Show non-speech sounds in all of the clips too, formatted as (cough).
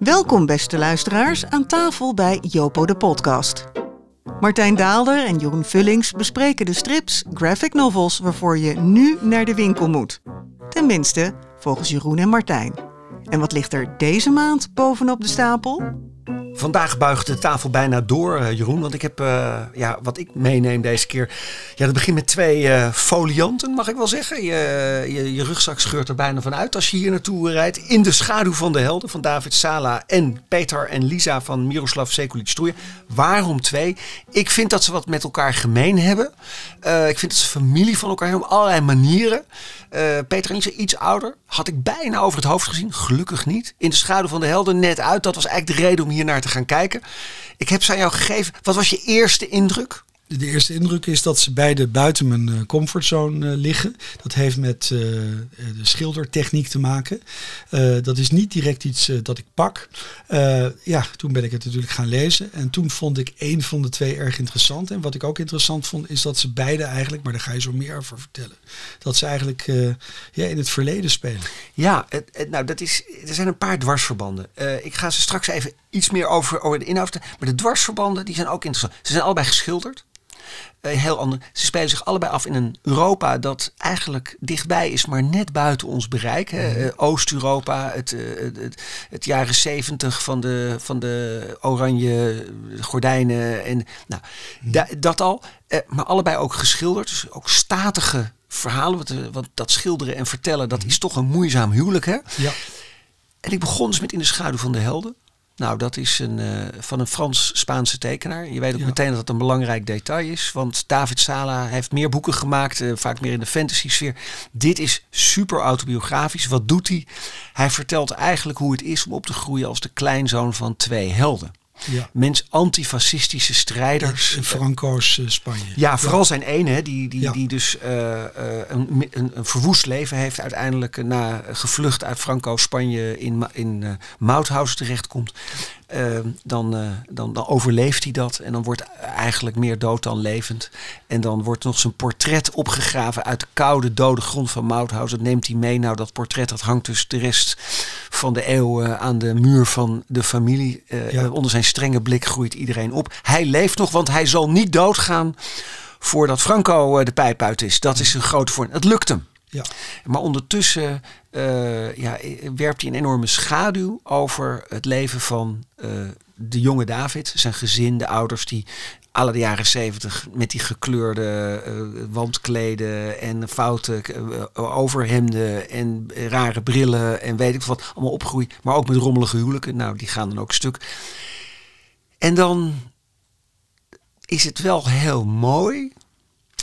Welkom beste luisteraars aan tafel bij Jopo de podcast. Martijn Daalder en Jeroen Vullings bespreken de strips, graphic novels waarvoor je nu naar de winkel moet. Tenminste, volgens Jeroen en Martijn. En wat ligt er deze maand bovenop de stapel? Vandaag buigt de tafel bijna door, uh, Jeroen. Want ik heb, uh, ja, wat ik meeneem deze keer. Ja, dat begint met twee uh, folianten, mag ik wel zeggen. Je, je, rugzak scheurt er bijna van uit als je hier naartoe rijdt. In de schaduw van de helden van David Sala en Peter en Lisa van Miroslav Sekulic Waarom twee? Ik vind dat ze wat met elkaar gemeen hebben. ik vind dat ze familie van elkaar hebben op allerlei manieren. Peter en Lisa iets ouder. Had ik bijna over het hoofd gezien. Gelukkig niet. In de schaduw van de helden net uit. Dat was eigenlijk de reden om hier naar te gaan kijken. Ik heb ze aan jou gegeven. Wat was je eerste indruk? De eerste indruk is dat ze beide buiten mijn eh, comfortzone eh, liggen. Dat heeft met uh, de schildertechniek te maken. dat is niet direct iets dat ik pak. ja, toen ben ik het natuurlijk gaan lezen. En toen vond ik één van de twee erg interessant. En wat ik ook interessant vond, is dat ze beide eigenlijk, maar daar ga je zo meer over vertellen. Dat ze eigenlijk ja, in het verleden spelen. Ja, het, nou, dat is, er zijn een paar dwarsverbanden. ik ga ze straks even iets meer over, over de inhoud. Maar de dwarsverbanden die zijn ook interessant. Ze zijn allebei geschilderd. Uh, heel ander. Ze spelen zich allebei af in een Europa dat eigenlijk dichtbij is, maar net buiten ons bereik. Mhm. Uh, Oost-Europa, het, uh, het, het, jaren zeventig van de, van de oranje gordijnen. En, nou, mm. dat al. maar allebei ook geschilderd. Dus ook statige verhalen. Want, want dat schilderen en vertellen, dat mhm. is toch een moeizaam huwelijk. Hè? Ja. En ik begon dus met In de schaduw van de helden. Nou, dat is een, uh, van een Frans-Spaanse tekenaar. Je weet ook meteen dat dat een belangrijk detail is. Want David Sala heeft meer boeken gemaakt, uh, vaak meer in de fantasy-sfeer. Dit is super autobiografisch. Wat doet hij? Hij vertelt eigenlijk hoe het is om op te groeien als de kleinzoon van twee helden. Ja. Mens antifascistische strijders. In Franco's uh, Spanje. Ja, vooral zijn ene, die, die, die dus uh, een, een, een, verwoest leven heeft. Uiteindelijk na gevlucht uit Franco Spanje in, in uh, Mauthausen terechtkomt. Ehm, dan, dan, dan overleeft hij dat. En dan wordt eigenlijk meer dood dan levend. En dan wordt nog zijn portret opgegraven uit de koude, dode grond van Mauthausen. Dat neemt hij mee. Nou, dat portret dat hangt dus de rest van de eeuw aan de muur van de familie. Uh, Onder zijn strenge blik groeit iedereen op. Hij leeft nog, want hij zal niet doodgaan voordat Franco de pijp uit is. Dat is een grote vorm. Het lukt hem. Ja. Maar ondertussen uh, ja, werpt hij een enorme schaduw over het leven van uh, de jonge David, zijn gezin, de ouders die alle de jaren zeventig met die gekleurde uh, wandkleden en foute overhemden en rare brillen en weet ik wat, allemaal opgroeien. Maar ook met rommelige huwelijken. Nou, die gaan dan ook stuk. En dan is het wel heel mooi,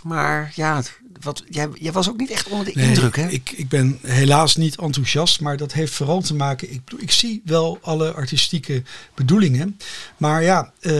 maar ja, wat, jij, jij, was ook niet echt onder de indruk, hè? Ik, ik ben helaas niet enthousiast, maar dat heeft vooral te maken. Ik, ik zie wel alle artistieke bedoelingen. Maar ja, uh,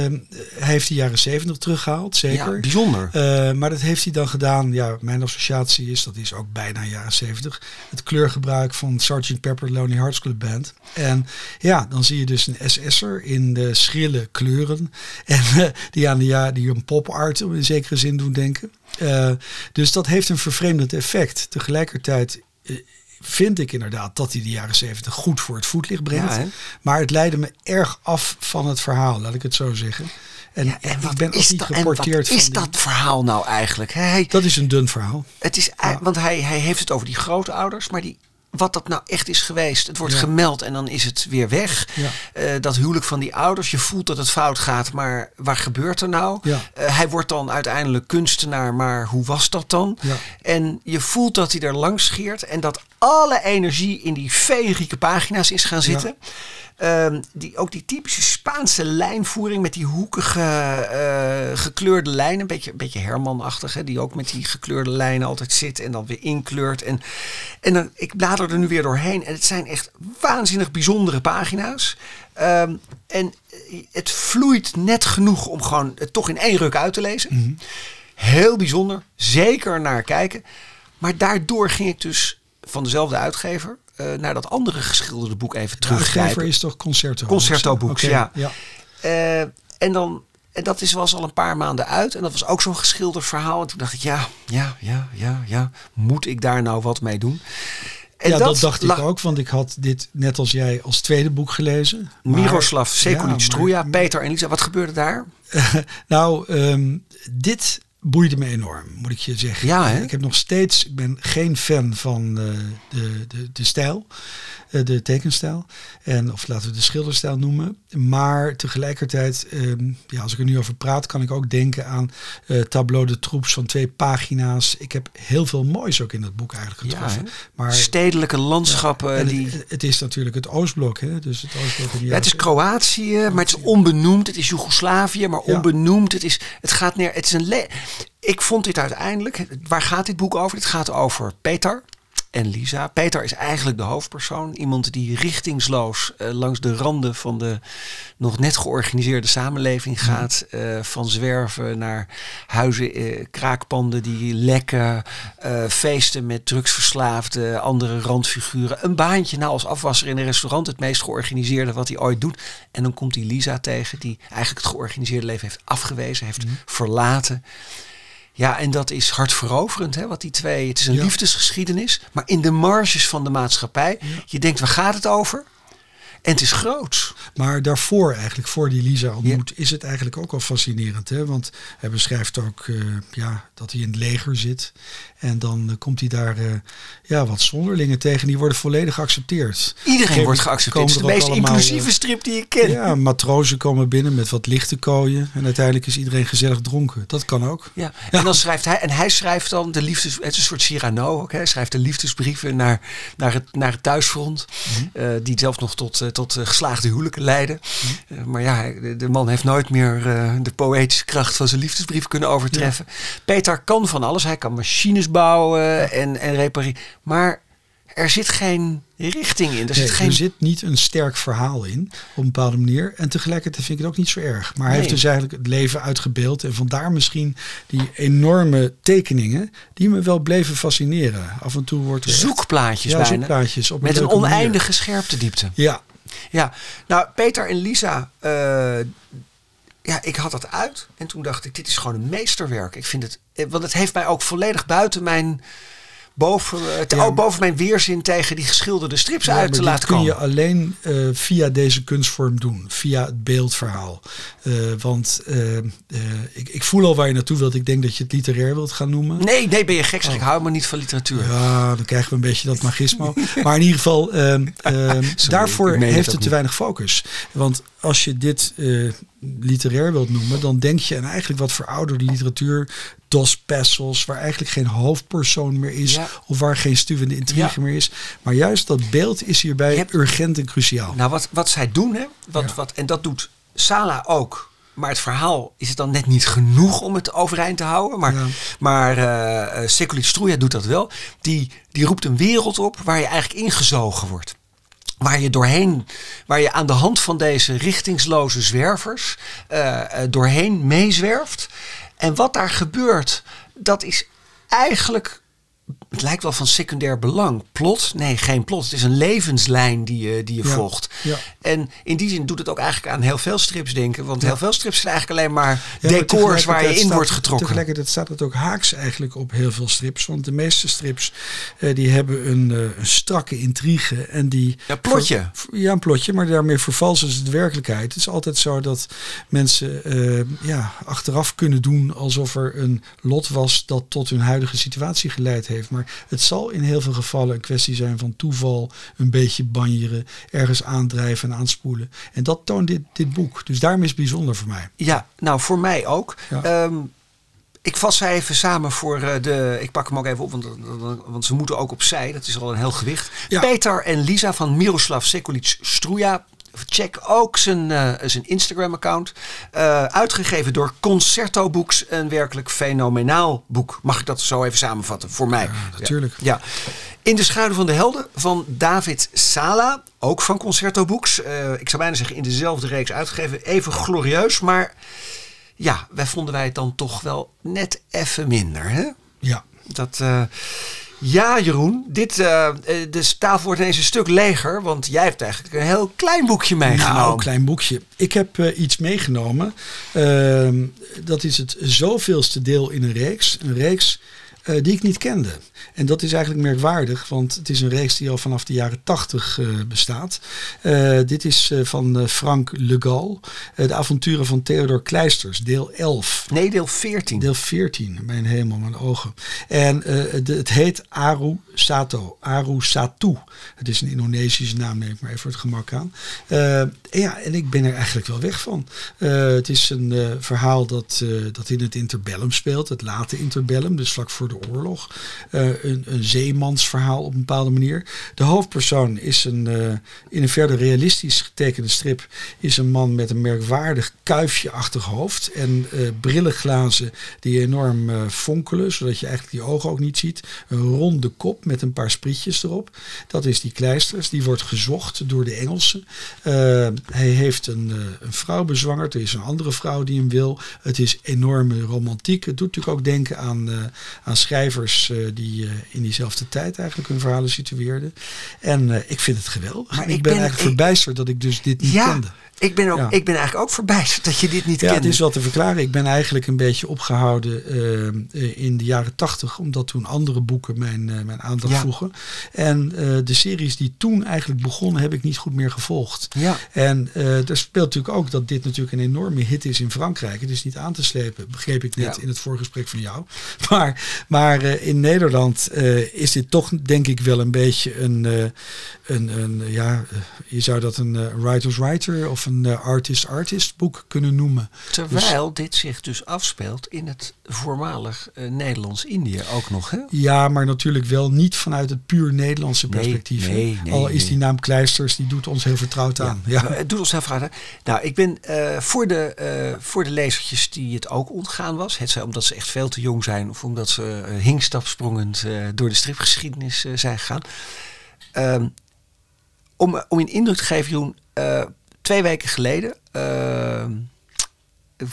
hij heeft de jaren zeventig teruggehaald, zeker. Ja, bijzonder. Uh, maar dat heeft hij dan gedaan. Ja, mijn associatie is, dat is ook bijna jaren zeventig. Het kleurgebruik van Sgt. Pepper Lonely Hearts Club Band. En ja, dan zie je dus een SS'er in de schrille kleuren. En uh, die aan de ja, die een pop art in zekere zin doen denken. Uh, dus dat heeft een vervreemdend effect. Tegelijkertijd uh, vind ik inderdaad dat hij de jaren zeventig goed voor het voetlicht brengt. Ja, maar het leidde me erg af van het verhaal, laat ik het zo zeggen. En, ja, en ik ben ook niet geporteerd. Wat is dat verhaal nou eigenlijk? Hij, dat is een dun verhaal. Het is, ja. Want hij, hij heeft het over die grootouders, maar die wat dat nou echt is geweest. Het wordt gemeld en dan is het weer weg. Ja. Uh, dat huwelijk van die ouders. Je voelt dat het fout gaat, maar waar gebeurt er nou? Ja. Uh, hij wordt dan uiteindelijk kunstenaar, maar hoe was dat dan? En je voelt dat hij er langs scheert en dat alle energie in die feerieke pagina's is gaan zitten. Um, die, ook die typische Spaanse lijnvoering met die hoekige uh, gekleurde lijnen. Een beetje, een beetje Herman-achtig, hè, die ook met die gekleurde lijnen altijd zit en dan weer inkleurt. En, en dan, ik blader er nu weer doorheen en het zijn echt waanzinnig bijzondere pagina's. Um, en het vloeit net genoeg om gewoon het toch in één ruk uit te lezen. Mm -hmm. Heel bijzonder, zeker naar kijken. Maar daardoor ging ik dus van dezelfde uitgever uh, naar dat andere geschilderde boek even teruggrijpen. is toch Concerto? Concerto okay, ja. ja. Uh, en dan en dat is, was al een paar maanden uit. En dat was ook zo'n geschilderd verhaal. En toen dacht ik, ja, ja, ja, ja, ja. Moet ik daar nou wat mee doen? En ja, dat, dacht ik ook, want ik had dit net als jij als tweede boek gelezen. Miroslav Sekulic Struja, Peter en Lisa. Wat gebeurde daar? (laughs) nou, um, dit boeide me enorm, moet ik je zeggen. Ja, hè? Ik heb nog steeds, ik ben geen fan van uh, de, de, de stijl. Eh, de tekenstijl. En, of laten we de schilderstijl noemen. Maar tegelijkertijd, ehm, ja, als ik er nu over praat, kan ik ook denken aan uh, Tableau de Troeps van twee pagina's. Ik heb heel veel moois ook in dat boek eigenlijk getroffen. maar, Stedelijke landschappen. die... Het, het, is natuurlijk het Oostblok. Hè? Dus het, Oostblok ja, het is Kroatië, maar het is onbenoemd. Het is Joegoslavië, maar onbenoemd. Het, is, het gaat neer. Het is een ik vond dit uiteindelijk. Waar gaat dit boek over? Het gaat over Peter en Lisa. Peter is eigenlijk de hoofdpersoon. Iemand die richtingsloos uh, langs de randen van de nog net georganiseerde samenleving gaat. Uh, van zwerven naar huizen, uh, kraakpanden die lekken. feesten met drugsverslaafden, andere randfiguren. Een baantje nou als afwasser in een restaurant. Het meest georganiseerde wat hij ooit doet. En dan komt hij Lisa tegen die eigenlijk het georganiseerde leven heeft afgewezen. Heeft mm. verlaten. Ja, en dat is hartveroverend, hè, wat die twee. Het is een liefdesgeschiedenis, maar in de marges van de maatschappij. Je denkt, waar gaat het over? En het is groot. Maar daarvoor eigenlijk, voor die Lisa ontmoet, is het eigenlijk ook al fascinerend. Hè? Want hij beschrijft ook uh, ja, dat hij in het leger zit. En dan uh, komt hij daar uh, ja, wat zonderlingen tegen. Die worden volledig geaccepteerd. Iedereen wordt geaccepteerd. Het is de meest inclusieve strip die je kent. Ja, matrozen komen binnen met wat lichte kooien. En uiteindelijk is iedereen gezellig dronken. Dat kan ook. Ja. En dan schrijft hij, en hij schrijft dan de liefdes... Het is een soort Cyrano ook. Hè? Hij schrijft de liefdesbrieven naar, naar, het, naar het thuisfront. Mhm. die zelf nog tot tot uh, geslaagde huwelijken leiden. Uh, maar ja, de, de, man heeft nooit meer de poëtische kracht van zijn liefdesbrief kunnen overtreffen. Ja. Peter kan van alles. Hij kan machines bouwen en, en repareren. Maar er zit geen richting in. Er, zit, geen... er zit niet een sterk verhaal in, op een bepaalde manier. En tegelijkertijd vind ik het ook niet zo erg. Maar hij heeft dus eigenlijk het leven uitgebeeld. En vandaar misschien die enorme tekeningen die me wel bleven fascineren. Af en toe wordt er zoekplaatjes ja, bijna. Zoekplaatjes op Met een, oneindige scherptediepte. Ja, ja, nou Peter en Lisa, uh, ja, ik had dat uit en toen dacht ik, dit is gewoon een meesterwerk. Ik vind het, eh, want het heeft mij ook volledig buiten mijn boven, uh, ja, boven mijn weerzin tegen die geschilderde strips uit te laten komen. kun je alleen uh, via deze kunstvorm doen, via het beeldverhaal. Uh, want ik, ik, voel al waar je naartoe wilt. Ik denk dat je het literair wilt gaan noemen. Nee, nee, ben je gek? Zeg. Ik oh. hou me niet van literatuur. Ja, dan krijgen we een beetje dat magismo. (laughs) maar in ieder geval, ehm, ehm, (laughs) daarvoor heeft het te weinig focus. Want als je dit literair wilt noemen, dan denk je aan eigenlijk wat verouderde literatuur, Dos Pessels, waar eigenlijk geen hoofdpersoon meer is, of waar geen stuwende intrigue meer is. Maar juist dat beeld is hierbij urgent en cruciaal. Nou, wat, wat zij doen, hè, wat, wat, en dat doet Sala ook. Maar het verhaal is het dan net niet genoeg om het overeind te houden. Maar, maar uh, doet dat wel. Die, die roept een wereld op waar je eigenlijk ingezogen wordt waar je doorheen, waar je aan de hand van deze richtingsloze zwervers uh, doorheen meezwerft. En wat daar gebeurt, dat is eigenlijk het lijkt wel van secundair belang. Plot? Nee, geen plot. Het is een levenslijn die je, die je volgt. Ja. En in die zin doet het ook eigenlijk aan heel veel strips denken. Want heel veel strips zijn eigenlijk alleen maar decors waar je in wordt getrokken. Tegelijkertijd staat het ook haaks eigenlijk op heel veel strips. Want de meeste strips uh, die hebben een, uh, een, strakke intrigue. En die ja, plotje. ja, een plotje. Maar daarmee vervalsen ze de werkelijkheid. Het is altijd zo dat mensen uh, ja, achteraf kunnen doen alsof er een lot was dat tot hun huidige situatie geleid heeft. Maar het zal in heel veel gevallen een kwestie zijn van toeval, een beetje banjeren, ergens aandrijven en aanspoelen. En dat toont dit, dit boek. Dus daarom is het bijzonder voor mij. Ja, nou voor mij ook. Ehm, ik vat ze even samen voor uh, de. Ik pak hem ook even op, want, want ze moeten ook opzij. Dat is al een heel gewicht. Peter en Lisa van Miroslav Sekulic Struja. Check ook zijn, uh, zijn Instagram-account. Uh, uitgegeven door Concerto Books. Een werkelijk fenomenaal boek. Mag ik dat zo even samenvatten? Voor mij. Ja, natuurlijk. Ja. In de schaduw van de helden van David Sala. Ook van Concerto Books. Uh, ik zou bijna zeggen in dezelfde reeks uitgegeven. Even glorieus. Maar ja, wij vonden wij het dan toch wel net even minder. Hè? Ja. Dat... Ja, Jeroen, dit, uh, de tafel wordt ineens een stuk leger, want jij hebt eigenlijk een heel klein boekje meegenomen. Nou, een klein boekje. Ik heb uh, iets meegenomen. Uh, dat is het zoveelste deel in een reeks. Een reeks uh, die ik niet kende. En dat is eigenlijk merkwaardig, want het is een reeks die al vanaf de jaren 80 uh, bestaat. dit is van Frank Le Gall, de avonturen van Theodor Kleisters, deel 11. Nee, deel 14. Deel 14, mijn hemel, mijn ogen. En de, het heet Aru Sato, Aru Satu. Het is een Indonesische naam, neem ik maar even voor het gemak aan. ja, en ik ben er eigenlijk wel weg van. het is een verhaal dat, dat in het interbellum speelt, het late interbellum, dus vlak voor de oorlog. Uh, een, een zeemansverhaal op een bepaalde manier. De hoofdpersoon is een, uh, in een verder realistisch getekende strip, is een man met een merkwaardig kuifje-achtig hoofd en uh, brillenglazen die enorm fonkelen, zodat je eigenlijk die ogen ook niet ziet. Een ronde kop met een paar sprietjes erop. Dat is die kleisters. Die wordt gezocht door de Engelsen. hij heeft een, een vrouw bezwangerd. Er is een andere vrouw die hem wil. Het is enorme romantiek. Het doet natuurlijk ook denken aan, uh, aan schrijvers uh, die uh, in diezelfde tijd eigenlijk hun verhalen situeerden. En ik vind het geweldig. Maar ik, ik ben, ben eigenlijk ik, verbijsterd dat ik dus dit niet ja, kende. Ik ben, ook, ik ben eigenlijk ook verbijsterd (laughs) dat je dit niet ja, kent. het is wel te verklaren. Ik ben eigenlijk een beetje opgehouden uh, in de jaren tachtig. Omdat toen andere boeken mijn, uh, mijn aandacht ja. vroegen. En uh, de series die toen eigenlijk begonnen heb ik niet goed meer gevolgd. Ja. En er speelt natuurlijk ook dat dit natuurlijk een enorme hit is in Frankrijk. Het is niet aan te slepen, begreep ik net in het voorgesprek van jou. (laughs) Maar, maar in Nederland is dit toch denk ik wel een beetje een... een, een ja, je zou dat een writer's writer of een artist-artist boek kunnen noemen. Terwijl dus, dit zich dus afspeelt in het voormalig uh, Nederlands-Indië ook nog. Hè? Ja, maar natuurlijk wel niet vanuit het puur Nederlandse perspectief. Nee, nee, Al is die naam Kleisters, die doet ons heel vertrouwd aan. Ja. ja. Het doet ons heel vertrouwd aan. Nou, ik ben uh, voor, de, voor de lezertjes die het ook ontgaan was, het zij omdat ze echt veel te jong zijn of omdat ze hinkstapsprongend door de stripgeschiedenis zijn gegaan. Ehm, om, om een indruk te geven, Jeroen, uh, twee weken geleden uh,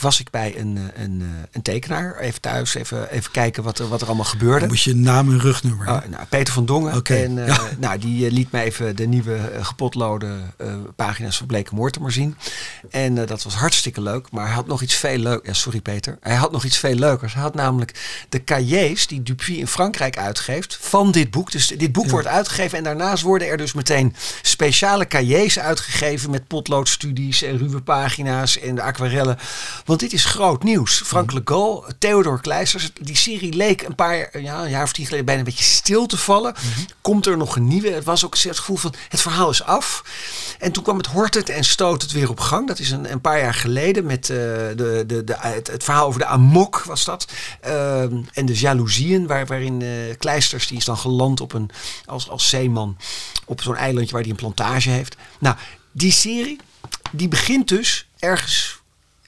was ik bij een, een, een tekenaar. Even thuis, even, even kijken wat er, wat er allemaal gebeurde. Dan moet je naam en rugnummer. Uh, nou, Peter van Dongen. Okay. En uh, ja. (laughs) nou, die liet mij even de nieuwe gepotloode pagina's van Blake Mortimer zien. En dat was hartstikke leuk. Maar hij had nog iets veel leuk. Ja, sorry Peter. Hij had nog iets veel leukers. Hij had namelijk de cahiers die Dupuis in Frankrijk uitgeeft van dit boek. Dus dit boek ja. wordt uitgegeven en daarnaast worden er dus meteen speciale cahiers uitgegeven met potloodstudies en ruwe pagina's en de aquarellen. Want dit is groot nieuws. Frank Le Gall, Theodor Kleisters. Die serie leek een paar ja, een jaar of tien geleden bijna een beetje stil te vallen. Mm -hmm. Komt er nog een nieuwe? Het was ook het gevoel van het verhaal is af. En toen kwam het hortet en stoot het weer op gang. Dat is een, een paar jaar geleden met uh, de, de, de, het, het, verhaal over de amok was dat. Uh, en de jaloezieën waar, waarin uh, Kleisters, die is dan geland op een, als, als zeeman op zo'n eilandje waar hij een plantage heeft. Nou, die serie die begint dus ergens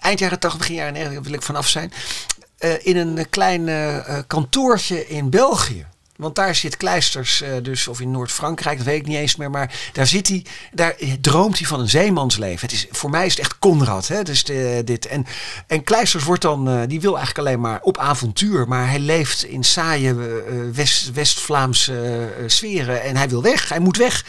eind jaren 80, begin jaren 90 wil ik vanaf zijn. Uh, in een klein uh, kantoortje in België. Want daar zit Kleisters, dus, of in Noord-Frankrijk, dat weet ik niet eens meer. Maar daar zit hij, daar droomt hij van een zeemansleven. Het is, voor mij is het echt Conrad. Hè? Dus de, dit. En, en Kleisters wordt dan, die wil eigenlijk alleen maar op avontuur. Maar hij leeft in saaie West, West-Vlaamse sferen. En hij wil weg. Hij moet weg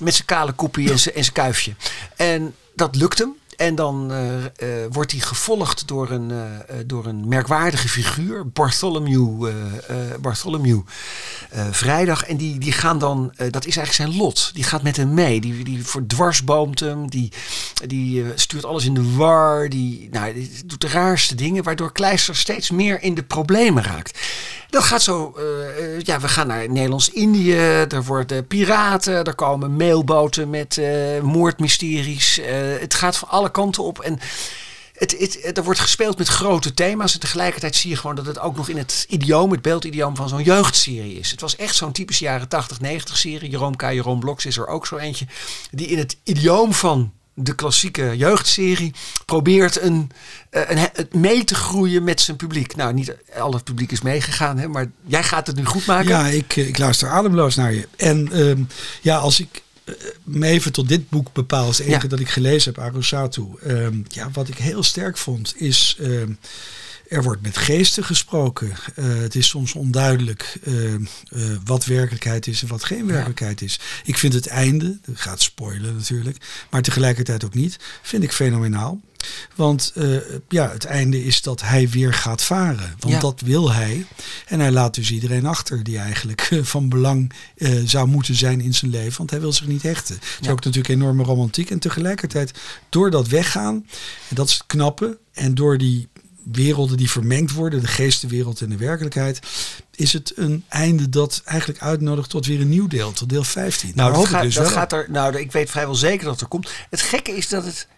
met zijn kale koppie en zijn kuifje. En dat lukt hem. En dan uh, uh, wordt hij gevolgd door een, uh, door een merkwaardige figuur, Bartholomew, Bartholomew Vrijdag. En die, die gaan dan, dat is eigenlijk zijn lot. Die gaat met hem mee. Die, die verdwarsboomt hem. Die, die stuurt alles in de war. Die, nou, die doet de raarste dingen, waardoor Kleister steeds meer in de problemen raakt. Dat gaat zo, ja, we gaan naar Nederlands-Indië, er worden piraten, er komen mailboten met uh, moordmysteries. Het gaat van alle kanten op en het, het, er wordt gespeeld met grote thema's en tegelijkertijd zie je gewoon dat het ook nog in het idioom, het beeldidioom van zo'n jeugdserie is. Het was echt zo'n typische jaren 80, 90 serie. Jeroen K. Jeroen Bloks is er ook zo eentje, die in het idioom van de klassieke jeugdserie probeert een, een, een, mee te groeien met zijn publiek. Nou, niet al het publiek is meegegaan, hè, maar jij gaat het nu goed maken. Ja, ik, ik luister ademloos naar je. En um, ja, als ik me even tot dit boek bepaal, is het enige ja. dat ik gelezen heb, Arusatu. Um, ja, wat ik heel sterk vond, is... Um, Er wordt met geesten gesproken. Uh, het is soms onduidelijk uh, uh, wat werkelijkheid is en wat geen werkelijkheid is. Ik vind het einde, dat gaat spoilen natuurlijk, maar tegelijkertijd ook niet, vind ik fenomenaal. Want ja, het einde is dat hij weer gaat varen. Want Ja. dat wil hij. En hij laat dus iedereen achter die eigenlijk van belang zou moeten zijn in zijn leven. Want hij wil zich niet hechten. Het is Ja. ook natuurlijk enorme romantiek. En tegelijkertijd door dat weggaan, en dat is het knappe. En door die werelden die vermengd worden, de geestenwereld en de werkelijkheid, is het een einde dat eigenlijk uitnodigt tot weer een nieuw deel, tot deel 15. Nou, dat, gaat, dus dat gaat er. Nou, ik weet vrijwel zeker dat er komt. Het gekke is dat het.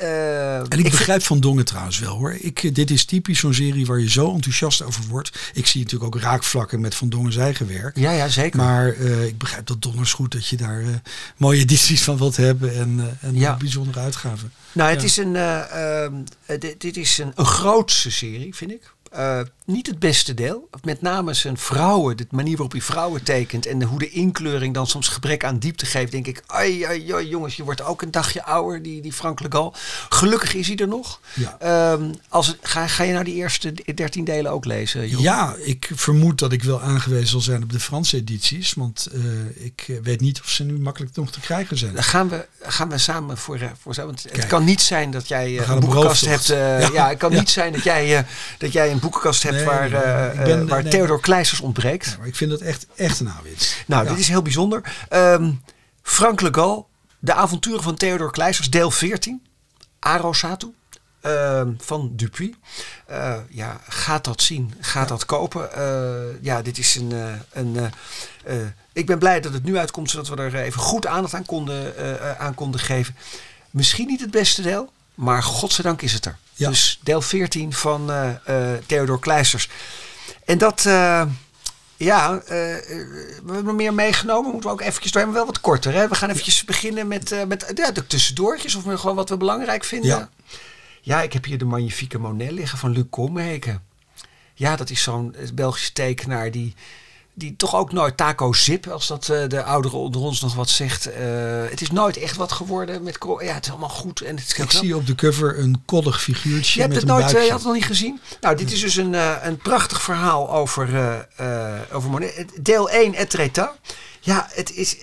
Eh, En ik, begrijp Van Dongen trouwens wel hoor. Ik, eh, dit is typisch zo'n serie waar je zo enthousiast over wordt. Ik zie natuurlijk ook raakvlakken met Van Dongen's eigen werk. Ja, ja, zeker. Maar eh, ik begrijp dat donders goed dat je daar eh, mooie edities van wilt hebben en, en Ja. bijzondere uitgaven. Nou, het Ja. is een, eh, ehm, eh, dit, dit is een, een grootse serie, vind ik. Eh, niet het beste deel. Met name zijn vrouwen, de manier waarop hij vrouwen tekent en de, hoe de inkleuring dan soms gebrek aan diepte geeft, denk ik, ai, ai, ai, jongens, je wordt ook een dagje ouder, die, die Frank Legal. Gelukkig is hij er nog. Ja. Ehm, als ga, ga je nou die eerste dertien delen ook lezen? Ja, ik vermoed dat ik wel aangewezen zal zijn op de Franse edities. Want eh, ik eh, weet niet of ze nu makkelijk nog te krijgen zijn. Dan gaan we, gaan we samen voor, voor zo. Want het kan niet zijn dat jij een rooftocht. hebt. Ja. ja. het kan Ja. niet zijn dat jij, dat jij een boekenkast hebt Nee, waar, ben- eh, waar nee. Theodor Kleisters ontbreekt. Ja, maar ik vind dat echt, echt een aanwinst. Nou, Ja. dit is heel bijzonder. Ehm, Frank Legal, De avonturen van Theodor Kleisters, deel 14. Aro Satu. ehm, van Dupuis. Eh, ja, gaat dat zien, gaat dat kopen. Ja, dit is een. een ik ben blij dat het nu uitkomt, zodat we er even goed aandacht aan konden, aan konden geven. Misschien niet het beste deel, maar godzijdank is het er. Ja. Dus deel 14 van eh, eh, Theodor Kleisters. En dat. eh, ja, we hebben meer meegenomen. Moeten we ook eventjes door, maar wel wat korter. Hè? We gaan eventjes beginnen met, met ja, de tussendoortjes. Of gewoon wat we belangrijk vinden. Ja. Ja, ik heb hier de Magnifique Monet liggen van Luc Komheken. Ja, dat is zo'n Belgische tekenaar die, die toch ook nooit taco zip, als dat eh, de ouderen onder ons nog wat zegt. Eh, het is nooit echt wat geworden met Ja, het is allemaal goed. En het Ik zie op de cover een koddig figuurtje Je hebt met het nooit, eh, je had het nog niet gezien. Nou, dit is dus een, eh, een prachtig verhaal over, over Monet. Deel 1, Et Treta. Ja, het is.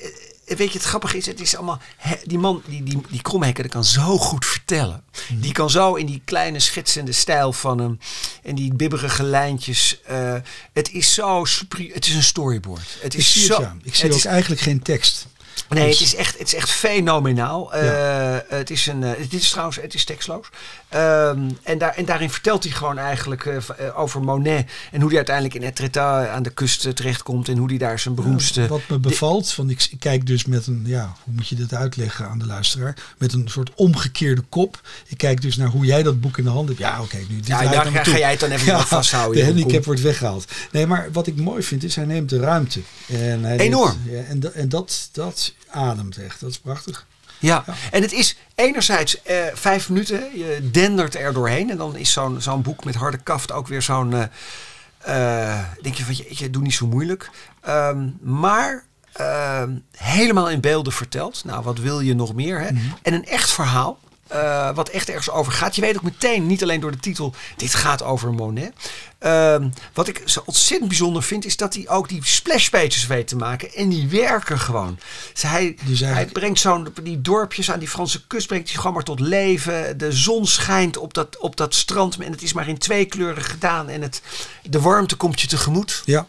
Eh, Weet je, het grappige is, het is allemaal. die man, die, die, die Kromhekker, die kan zo goed vertellen. Mhm. Die kan zo in die kleine schetsende stijl van hem. En die bibberige lijntjes. eh, het is zo super. Het is een storyboard. Het Ik is zie zo. het, ja. Ik zie het ook is- eigenlijk geen tekst. Nee, het is echt, het is echt fenomenaal. Eh, het, is een, eh, het is trouwens het is tekstloos. Ehm, en, daar, en daarin vertelt hij gewoon eigenlijk eh, eh, over Monet. En hoe hij uiteindelijk in Etretat aan de kust eh, terechtkomt. En hoe hij daar zijn beroemdste... Wat me bevalt, want ik, ik kijk dus met een, ja, hoe moet je dit uitleggen aan de luisteraar? Met een soort omgekeerde kop. Ik kijk dus naar hoe jij dat boek in de hand hebt. Ja, oké, nu dit Ja, daar ga- jij het dan even wat vasthouden, De handicap wordt weggehaald. Nee, maar wat ik mooi vind is, hij neemt de ruimte. En hij Enorm. Neemt, ja, en en dat, dat ademt echt. Dat is prachtig. Ja. Ja. en het is enerzijds eh, vijf minuten. Je dendert er doorheen. En dan is zo'n zo'n boek met harde kaft ook weer zo'n... eh, eh, denk je van, je, doe niet zo moeilijk. Ehm, maar ehm, helemaal in beelden verteld. Nou, wat wil je nog meer? Hè? En een echt verhaal. Eh, wat echt ergens over gaat. Je weet ook meteen, niet alleen door de titel, dit gaat over Monet. Ehm, wat ik zo ontzettend bijzonder vind, is dat hij ook die splashpages weet te maken. En die werken gewoon. Dus hij, Dus hij brengt zo'n, die dorpjes aan die Franse kust, brengt hij gewoon maar tot leven. De zon schijnt op dat, op dat strand en het is maar in twee kleuren gedaan. En het, de warmte komt je tegemoet. Ja.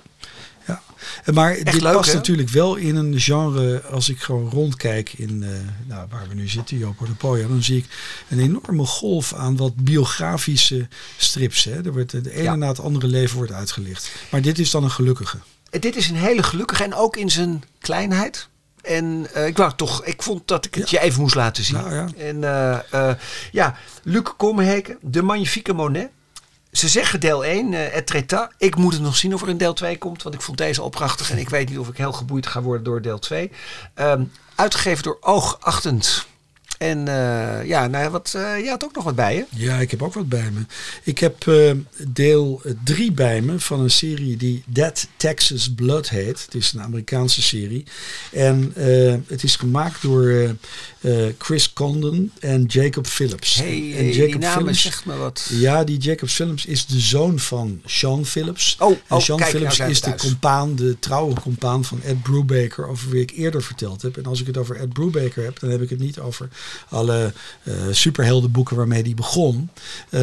En Maar dit leuk, past natuurlijk wel in een genre. Als ik gewoon rondkijk in eh, nou, waar we nu zitten, Jopo de Poja, dan zie ik een enorme golf aan wat biografische strips. Hè. Er wordt de ene Ja. na het andere leven wordt uitgelicht. Maar dit is dan een gelukkige. Dit is een hele gelukkige en ook in zijn kleinheid. En eh, ik wou toch, ik vond dat ik het je even moest laten zien. Nou ja. En eh, eh, ja, Luc Komheken, de magnifieke Monet. Ze zeggen deel 1, eh et treta. Ik moet het nog zien of er een deel 2 komt. Want ik vond deze al prachtig. En ik weet niet of ik heel geboeid ga worden door deel 2. Ehm, uitgegeven door Oogachtend. En ja, nou, wat, je had ook nog wat bij je. Ja, ik heb ook wat bij me. Ik heb uh, deel 3 bij me van een serie die Dead Texas Blood heet. Het is een Amerikaanse serie. En uh, het is gemaakt door uh, Chris Condon en Jacob Phillips. Hey, en Jacob die Phillips, zegt me wat. Ja, die Jacob Phillips is de zoon van Sean Phillips. Oh, en oh Sean kijk, Phillips nou is de compaan, de trouwe compaan van Ed Brubaker, over wie ik eerder verteld heb. En als ik het over Ed Brubaker heb, dan heb ik het niet over alle uh, superheldenboeken waarmee hij begon. Uh,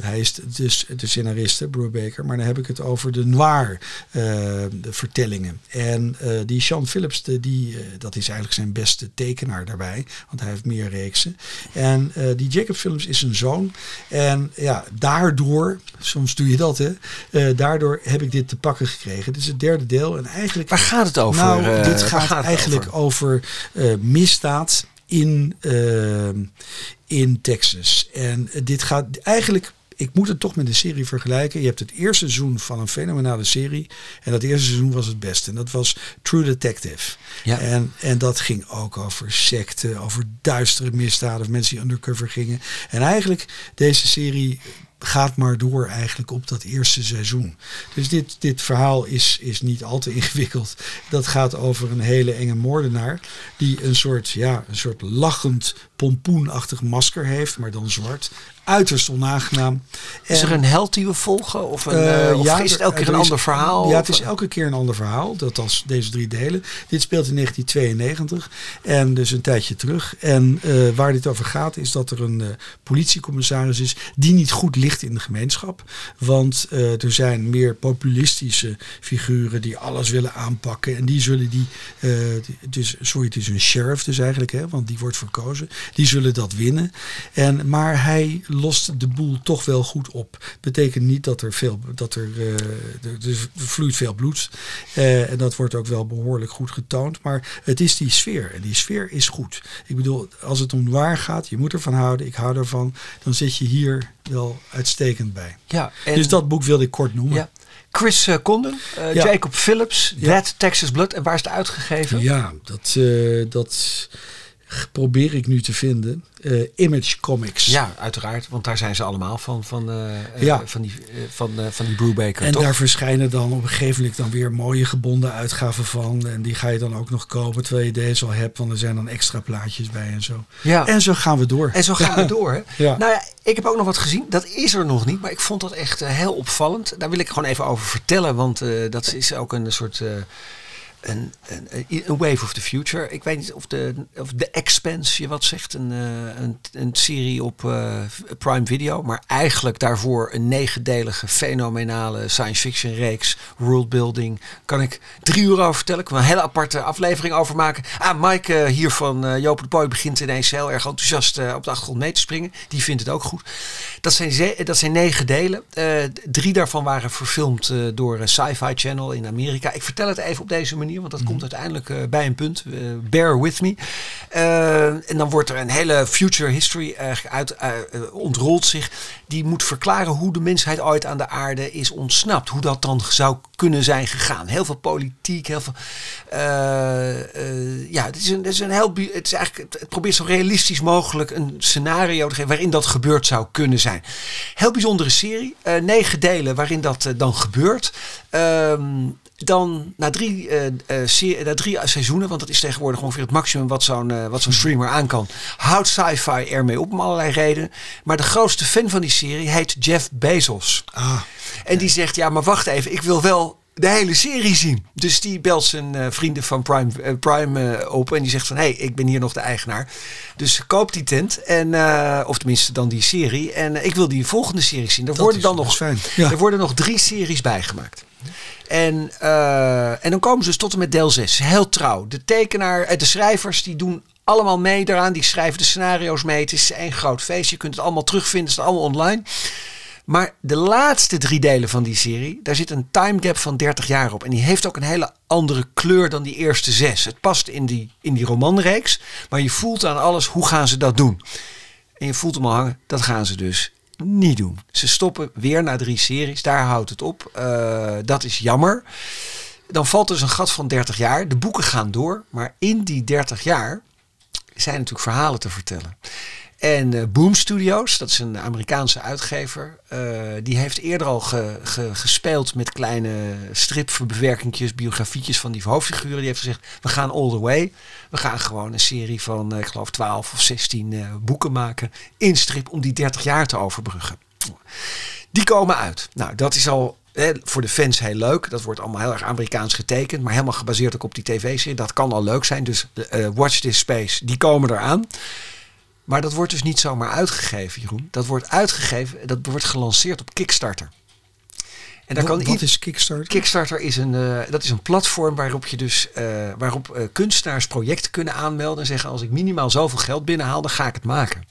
hij is dus de scenariste, Brubaker, maar dan heb ik het over de noir de vertellingen. En die Sean Phillips, de, die, dat is eigenlijk zijn beste tekenaar daarbij want hij heeft meer reeksen. En uh, die Jacob Films is een zoon. En ja, daardoor, soms doe je dat hè, uh, daardoor heb ik dit te pakken gekregen. Dit is het derde deel. En eigenlijk, Waar gaat het over? Nou, dit gaat, gaat eigenlijk over, over misdaad in, in Texas. En dit gaat eigenlijk ik moet het toch met de serie vergelijken. Je hebt het eerste seizoen van een fenomenale serie. En dat eerste seizoen was het beste. En dat was True Detective. Ja. En, en dat ging ook over secten, over duistere misdaden. Of mensen die undercover gingen. En eigenlijk, deze serie gaat maar door eigenlijk op dat eerste seizoen. Dus dit, dit verhaal is, is niet al te (laughs) ingewikkeld. Dat gaat over een hele enge moordenaar die een soort, ja, een soort lachend pompoenachtig masker heeft, maar dan zwart uiterst onaangenaam. Is er een held die we volgen? Of, een, uh, of ja, is het elke keer een ander verhaal? Ja, het is elke keer een ander verhaal. Dat als deze drie delen. Dit speelt in 1992 en dus een tijdje terug. En uh, waar dit over gaat is dat er een uh, politiecommissaris is die niet goed ligt in de gemeenschap. Want er zijn meer populistische figuren die alles willen aanpakken. En die zullen die, dus, sorry, het is een sheriff dus eigenlijk, hè, want die wordt verkozen. Die zullen dat winnen. En, maar hij lost de boel toch wel goed op. Betekent niet dat er veel, dat er, uh, er, er, vloeit veel bloed. Uh, en dat wordt ook wel behoorlijk goed getoond. Maar het is die sfeer. En die sfeer is goed. Ik bedoel, als het om waar gaat, je moet ervan houden. Ik hou ervan. Dan zit je hier wel uitstekend bij. Ja, en dus dat boek wilde ik kort noemen. Ja. Chris uh, Condon, uh, ja. Jacob Phillips, ja. That Texas Blood. En waar is het uitgegeven? Ja, dat, uh, dat probeer ik nu te vinden. Uh, Image Comics. Ja, uiteraard. Want daar zijn ze allemaal van, van, uh, ja. van, die, uh, van, van die Brubaker. En toch? daar verschijnen dan op een gegeven moment dan weer mooie gebonden uitgaven van. En die ga je dan ook nog kopen terwijl je deze al hebt. Want er zijn dan extra plaatjes bij en zo. Ja. En zo gaan we door. En zo gaan we (laughs) door. Hè? Ja. Nou ja, ik heb ook nog wat gezien. Dat is er nog niet. Maar ik vond dat echt heel opvallend. Daar wil ik gewoon even over vertellen. Want dat is ook een soort een, Wave of the Future. Ik weet niet of de, of de Expanse je wat zegt. Een, uh, een, een serie op uh, Prime Video. Maar eigenlijk daarvoor een negendelige fenomenale science fiction reeks. Worldbuilding. Kan ik drie uur over vertellen. Ik kan een hele aparte aflevering over maken. Ah, Mike uh, hier van uh, Joop de Boy begint ineens heel erg enthousiast op de achtergrond mee te springen. Die vindt het ook goed. Dat zijn, dat zijn negen delen. drie daarvan waren verfilmd door Sci-Fi Channel in Amerika. Ik vertel het even op deze manier want dat mm. komt uiteindelijk uh, bij een punt. Uh, bear with me. Uh, en dan wordt er een hele future history uit, ontrolt zich. Die moet verklaren hoe de mensheid ooit aan de aarde is ontsnapt. Hoe dat dan zou kunnen zijn gegaan. Heel veel politiek, heel veel. ja, het is een, het is een heel. Het, is eigenlijk, het probeert zo realistisch mogelijk een scenario te geven waarin dat gebeurd zou kunnen zijn. Heel bijzondere serie. negen delen waarin dat dan gebeurt. Um, dan na drie, uh, na drie seizoenen, want dat is tegenwoordig ongeveer het maximum wat zo'n uh, wat zo'n streamer aan kan, houdt sci-fi ermee op om allerlei redenen. Maar de grootste fan van die serie heet Jeff Bezos. Ah, en die zegt, ja, maar wacht even, ik wil wel de hele serie zien. Dus die belt zijn uh, vrienden van Prime, uh, Prime uh, op en die zegt van... hé, hey, ik ben hier nog de eigenaar. Dus koop die tent, en, of tenminste dan die serie. En ik wil die volgende serie zien. Er, worden dan, nog, fijn. Ja. er worden nog drie series bijgemaakt. En, uh, en dan komen ze dus tot en met deel 6. Heel trouw. De tekenaar, de schrijvers die doen allemaal mee daaraan. Die schrijven de scenario's mee. Het is één groot feest. Je kunt het allemaal terugvinden. Het is allemaal online. Maar de laatste drie delen van die serie, daar zit een time gap van 30 jaar op. En die heeft ook een hele andere kleur dan die eerste zes. Het past in die, in die romanreeks. Maar je voelt aan alles, hoe gaan ze dat doen? En je voelt hem al hangen, dat gaan ze dus niet doen. Ze stoppen weer na drie series. Daar houdt het op. Uh, dat is jammer. Dan valt dus een gat van 30 jaar. De boeken gaan door. Maar in die 30 jaar zijn natuurlijk verhalen te vertellen. En uh, Boom Studios, dat is een Amerikaanse uitgever, uh, die heeft eerder al ge, ge, gespeeld met kleine stripbewerkingjes, biografietjes van die hoofdfiguren. Die heeft gezegd, we gaan all the way. We gaan gewoon een serie van, uh, ik geloof, 12 of 16 boeken maken in strip om die 30 jaar te overbruggen. Die komen uit. Nou, dat is al voor de fans heel leuk. Dat wordt allemaal heel erg Amerikaans getekend. Maar helemaal gebaseerd ook op die tv-serie. Dat kan al leuk zijn. Dus Watch This Space, die komen eraan. Maar dat wordt dus niet zomaar uitgegeven, Jeroen. Dat wordt uitgegeven, dat wordt gelanceerd op Kickstarter. En daar wat, kan wat is Kickstarter? Kickstarter is een, uh, dat is een platform waarop je dus uh, waarop uh, kunstenaars projecten kunnen aanmelden en zeggen als ik minimaal zoveel geld binnenhaal, dan ga ik het maken.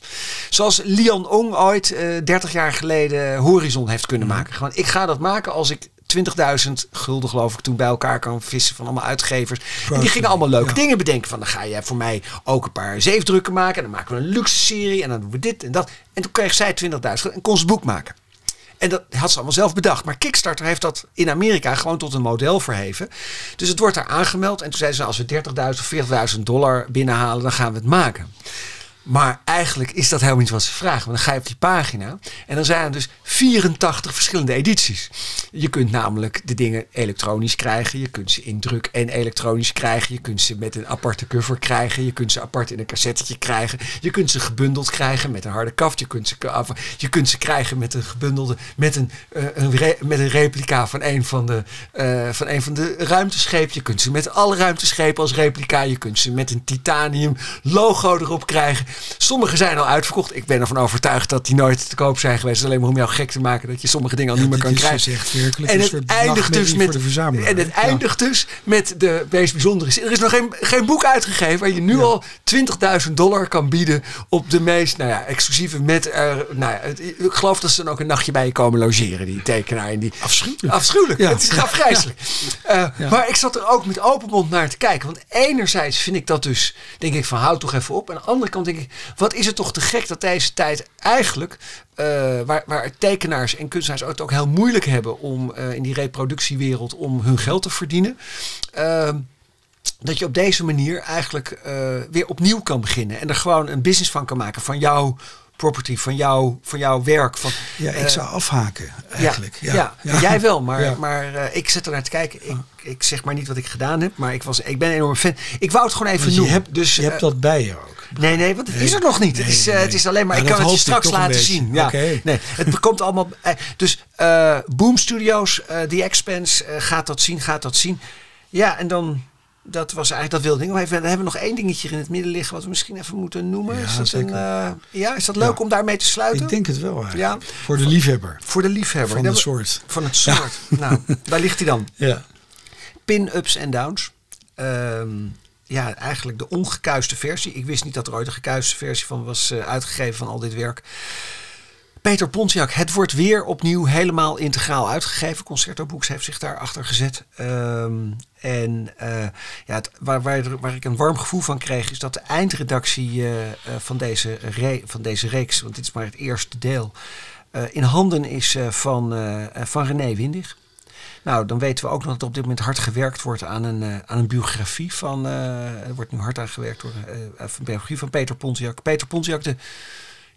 Zoals Lian Ong ooit 30 jaar geleden Horizon heeft kunnen mhm. maken. Gewoon, ik ga dat maken als ik 20.000 gulden geloof ik toen bij elkaar kan vissen van allemaal uitgevers. En die gingen allemaal leuke dingen bedenken. Van dan ga je voor mij ook een paar zeefdrukken maken. En dan maken we een luxe serie en dan doen we dit en dat. En toen kreeg zij 20.000 en kon ze boek maken. En dat had ze allemaal zelf bedacht. Maar Kickstarter heeft dat in Amerika gewoon tot een model verheven. Dus het wordt daar aangemeld. En toen zeiden ze, als we 30.000 of 40.000 dollar binnenhalen, dan gaan we het maken. Maar eigenlijk is dat helemaal niet wat ze vragen. Want dan ga je op die pagina en dan zijn er dus 84 verschillende edities. Je kunt namelijk de dingen elektronisch krijgen. Je kunt ze in druk en elektronisch krijgen. Je kunt ze met een aparte cover krijgen. Je kunt ze apart in een cassettetje krijgen. Je kunt ze gebundeld krijgen met een harde kaft. Je kunt ze, je kunt ze krijgen met een gebundelde, met een, uh, een met een replica van een van, de, uh, van een van de ruimteschepen. Je kunt ze met alle ruimteschepen als replica. Je kunt ze met een titanium logo erop krijgen. Sommige zijn al uitverkocht. Ik ben ervan overtuigd dat die nooit te koop zijn geweest. Alleen maar om jou gek te maken dat je sommige dingen al niet meer kan krijgen. en het eindigt dus met en het eindigt dus met de meest bijzondere. Er is nog geen, geen boek uitgegeven waar je nu al 20.000 dollar kan bieden op de meest nou ja, exclusieve met. Uh, nou ja, ik geloof dat ze dan ook een nachtje bij je komen logeren, die tekenaar. En die, afschuwelijk. Afschuwelijk. Ja. Het is afgrijzelijk. Uh, maar ik zat er ook met open mond naar te kijken. Want enerzijds vind ik dat dus, denk ik van houd toch even op. En aan de andere kant denk ik, wat is het toch te gek dat deze tijd eigenlijk, uh, waar, waar tekenaars en kunstenaars het ook heel moeilijk hebben om uh, in die reproductiewereld om hun geld te verdienen. Uh, dat je op deze manier eigenlijk uh, weer opnieuw kan beginnen. En er gewoon een business van kan maken van jouw property, van, jou, van jouw werk. Van, ja, ik zou afhaken eigenlijk. Ja, ja, ja. jij wel, maar, maar uh, ik zit er naar te kijken. Ik, ik zeg maar niet wat ik gedaan heb, maar ik, was, ik ben een enorme fan. Ik wou het gewoon even noemen. Je hebt, dus, je hebt dat bij je ook. Nee, nee, want het is er nog niet. het, is, uh, het is alleen maar. ik kan het je straks laten zien. Ja, okay. nee, het komt allemaal. Uh, dus uh, Boom Studios, The Expense gaat dat zien, gaat dat zien. Ja, en dan. Dat was eigenlijk dat wilde ding. Even, dan hebben we nog één dingetje in het midden liggen wat we misschien even moeten noemen. Ja, is dat, een, ja, is dat leuk ja. om daarmee te sluiten? Ik denk het wel eigenlijk. Ja. Voor de liefhebber. Voor de liefhebber. Van het soort. Van het soort. Nou, daar ligt hij dan. Ja. Pin-ups en downs. Um, ja, eigenlijk de ongekuiste versie. Ik wist niet dat er ooit een gekuiste versie van was uh, uitgegeven van al dit werk. Peter Pontiac, het wordt weer opnieuw helemaal integraal uitgegeven. Concerto Books heeft zich daarachter gezet. Um, en uh, ja, waar, waar, ik een warm gevoel van kreeg, is dat de eindredactie uh, van, deze van deze reeks, want dit is maar het eerste deel, in handen is van, van René Windig. Nou, dan weten we ook nog dat op dit moment hard gewerkt wordt aan een, uh, aan een biografie van. Uh, er wordt nu hard aan gewerkt door een biografie van Peter Pontiac. Peter Pontiac, de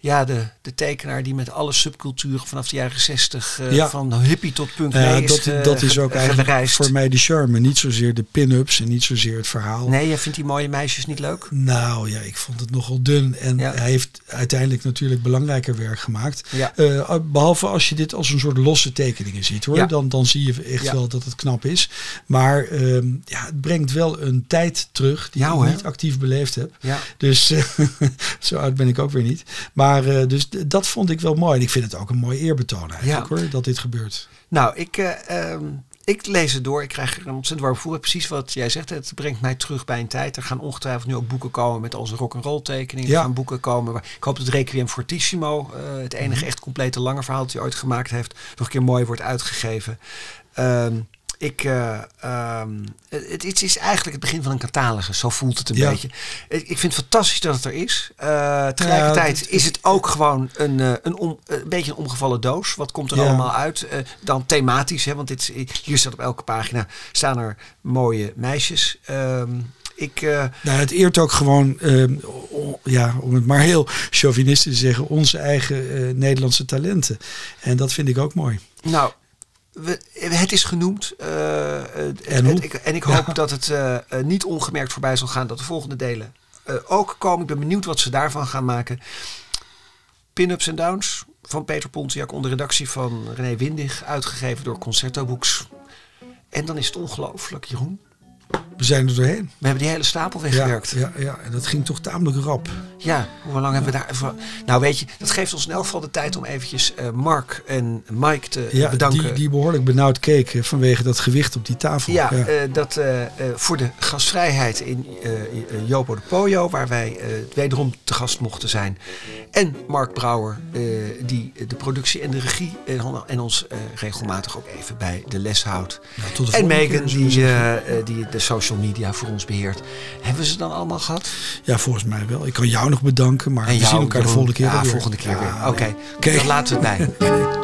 ja, de, de tekenaar die met alle subculturen vanaf de jaren zestig, uh, ja. van hippie tot punk ja, is dat, uh, dat is ook eigenlijk voor mij de charme. Niet zozeer de pin-ups en niet zozeer het verhaal. Nee, jij vindt die mooie meisjes niet leuk? Nou ja, ik vond het nogal dun. En ja. hij heeft uiteindelijk natuurlijk belangrijker werk gemaakt. Uh, behalve als je dit als een soort losse tekeningen ziet hoor. Dan, dan zie je echt wel dat het knap is. Maar um, ja, het brengt wel een tijd terug die ik niet actief beleefd heb. Dus (laughs) zo oud ben ik ook weer niet. Maar maar uh, dus dat vond ik wel mooi. En ik vind het ook een mooi eerbetoon eigenlijk ja. hoor, dat dit gebeurt. Nou, ik, uh, um, ik lees het door. Ik krijg er een ontzettend warm gevoel. Precies wat jij zegt. Het brengt mij terug bij een tijd. Er gaan ongetwijfeld nu ook boeken komen met onze rock'n'roll tekeningen. Ja. Er gaan boeken komen. Ik hoop dat Requiem Fortissimo, uh, het enige mm. echt complete lange verhaal dat hij ooit gemaakt heeft, nog een keer mooi wordt uitgegeven. Um, ik, uh, um, het, het, is eigenlijk het begin van een catalogus. Zo voelt het een ja. beetje. Ik, ik, vind het fantastisch dat het er is. Uh, tegelijkertijd ja, is het ook gewoon een, uh, een, om, een beetje een omgevallen doos. Wat komt er ja. allemaal uit? dan thematisch. Hè, want dit, hier staat op elke pagina staan er mooie meisjes. Um, ik, uh... nou, het eert ook gewoon uh, ja, om het maar heel chauvinistisch te zeggen, onze eigen Nederlandse talenten. En dat vind ik ook mooi. Nou, we, het is genoemd. en, ik, en ik hoop dat het niet ongemerkt voorbij zal gaan dat de volgende delen ook komen. Ik ben benieuwd wat ze daarvan gaan maken. Pin-ups en downs van Peter Pontiac onder redactie van René Windig, uitgegeven door Concerto Books. En dan is het ongelooflijk, Jeroen. We zijn er doorheen. We hebben die hele stapel weggewerkt. Ja, ja, ja, en dat ging toch tamelijk rap. Ja, hoe lang hebben we daar... Nou weet je, dat geeft ons in elk geval de tijd om eventjes uh, Mark en Mike te ja, bedanken. Die, die behoorlijk benauwd keken vanwege dat gewicht op die tafel. Ja. Uh, dat uh, voor de gastvrijheid in Jopo de Pojo, waar wij wederom te gast mochten zijn. En Mark Brouwer, die de productie en de regie en ons regelmatig ook even bij de les houdt. Nou, en Megan, die, die de social media voor ons beheert. Hebben ze dan allemaal gehad? Ja, volgens mij wel. Ik kan jou nog bedanken, maar en we zien elkaar de volgende keer ja, weer. volgende keer weer. Oké, okay. okay. dan laten we het bij. (laughs)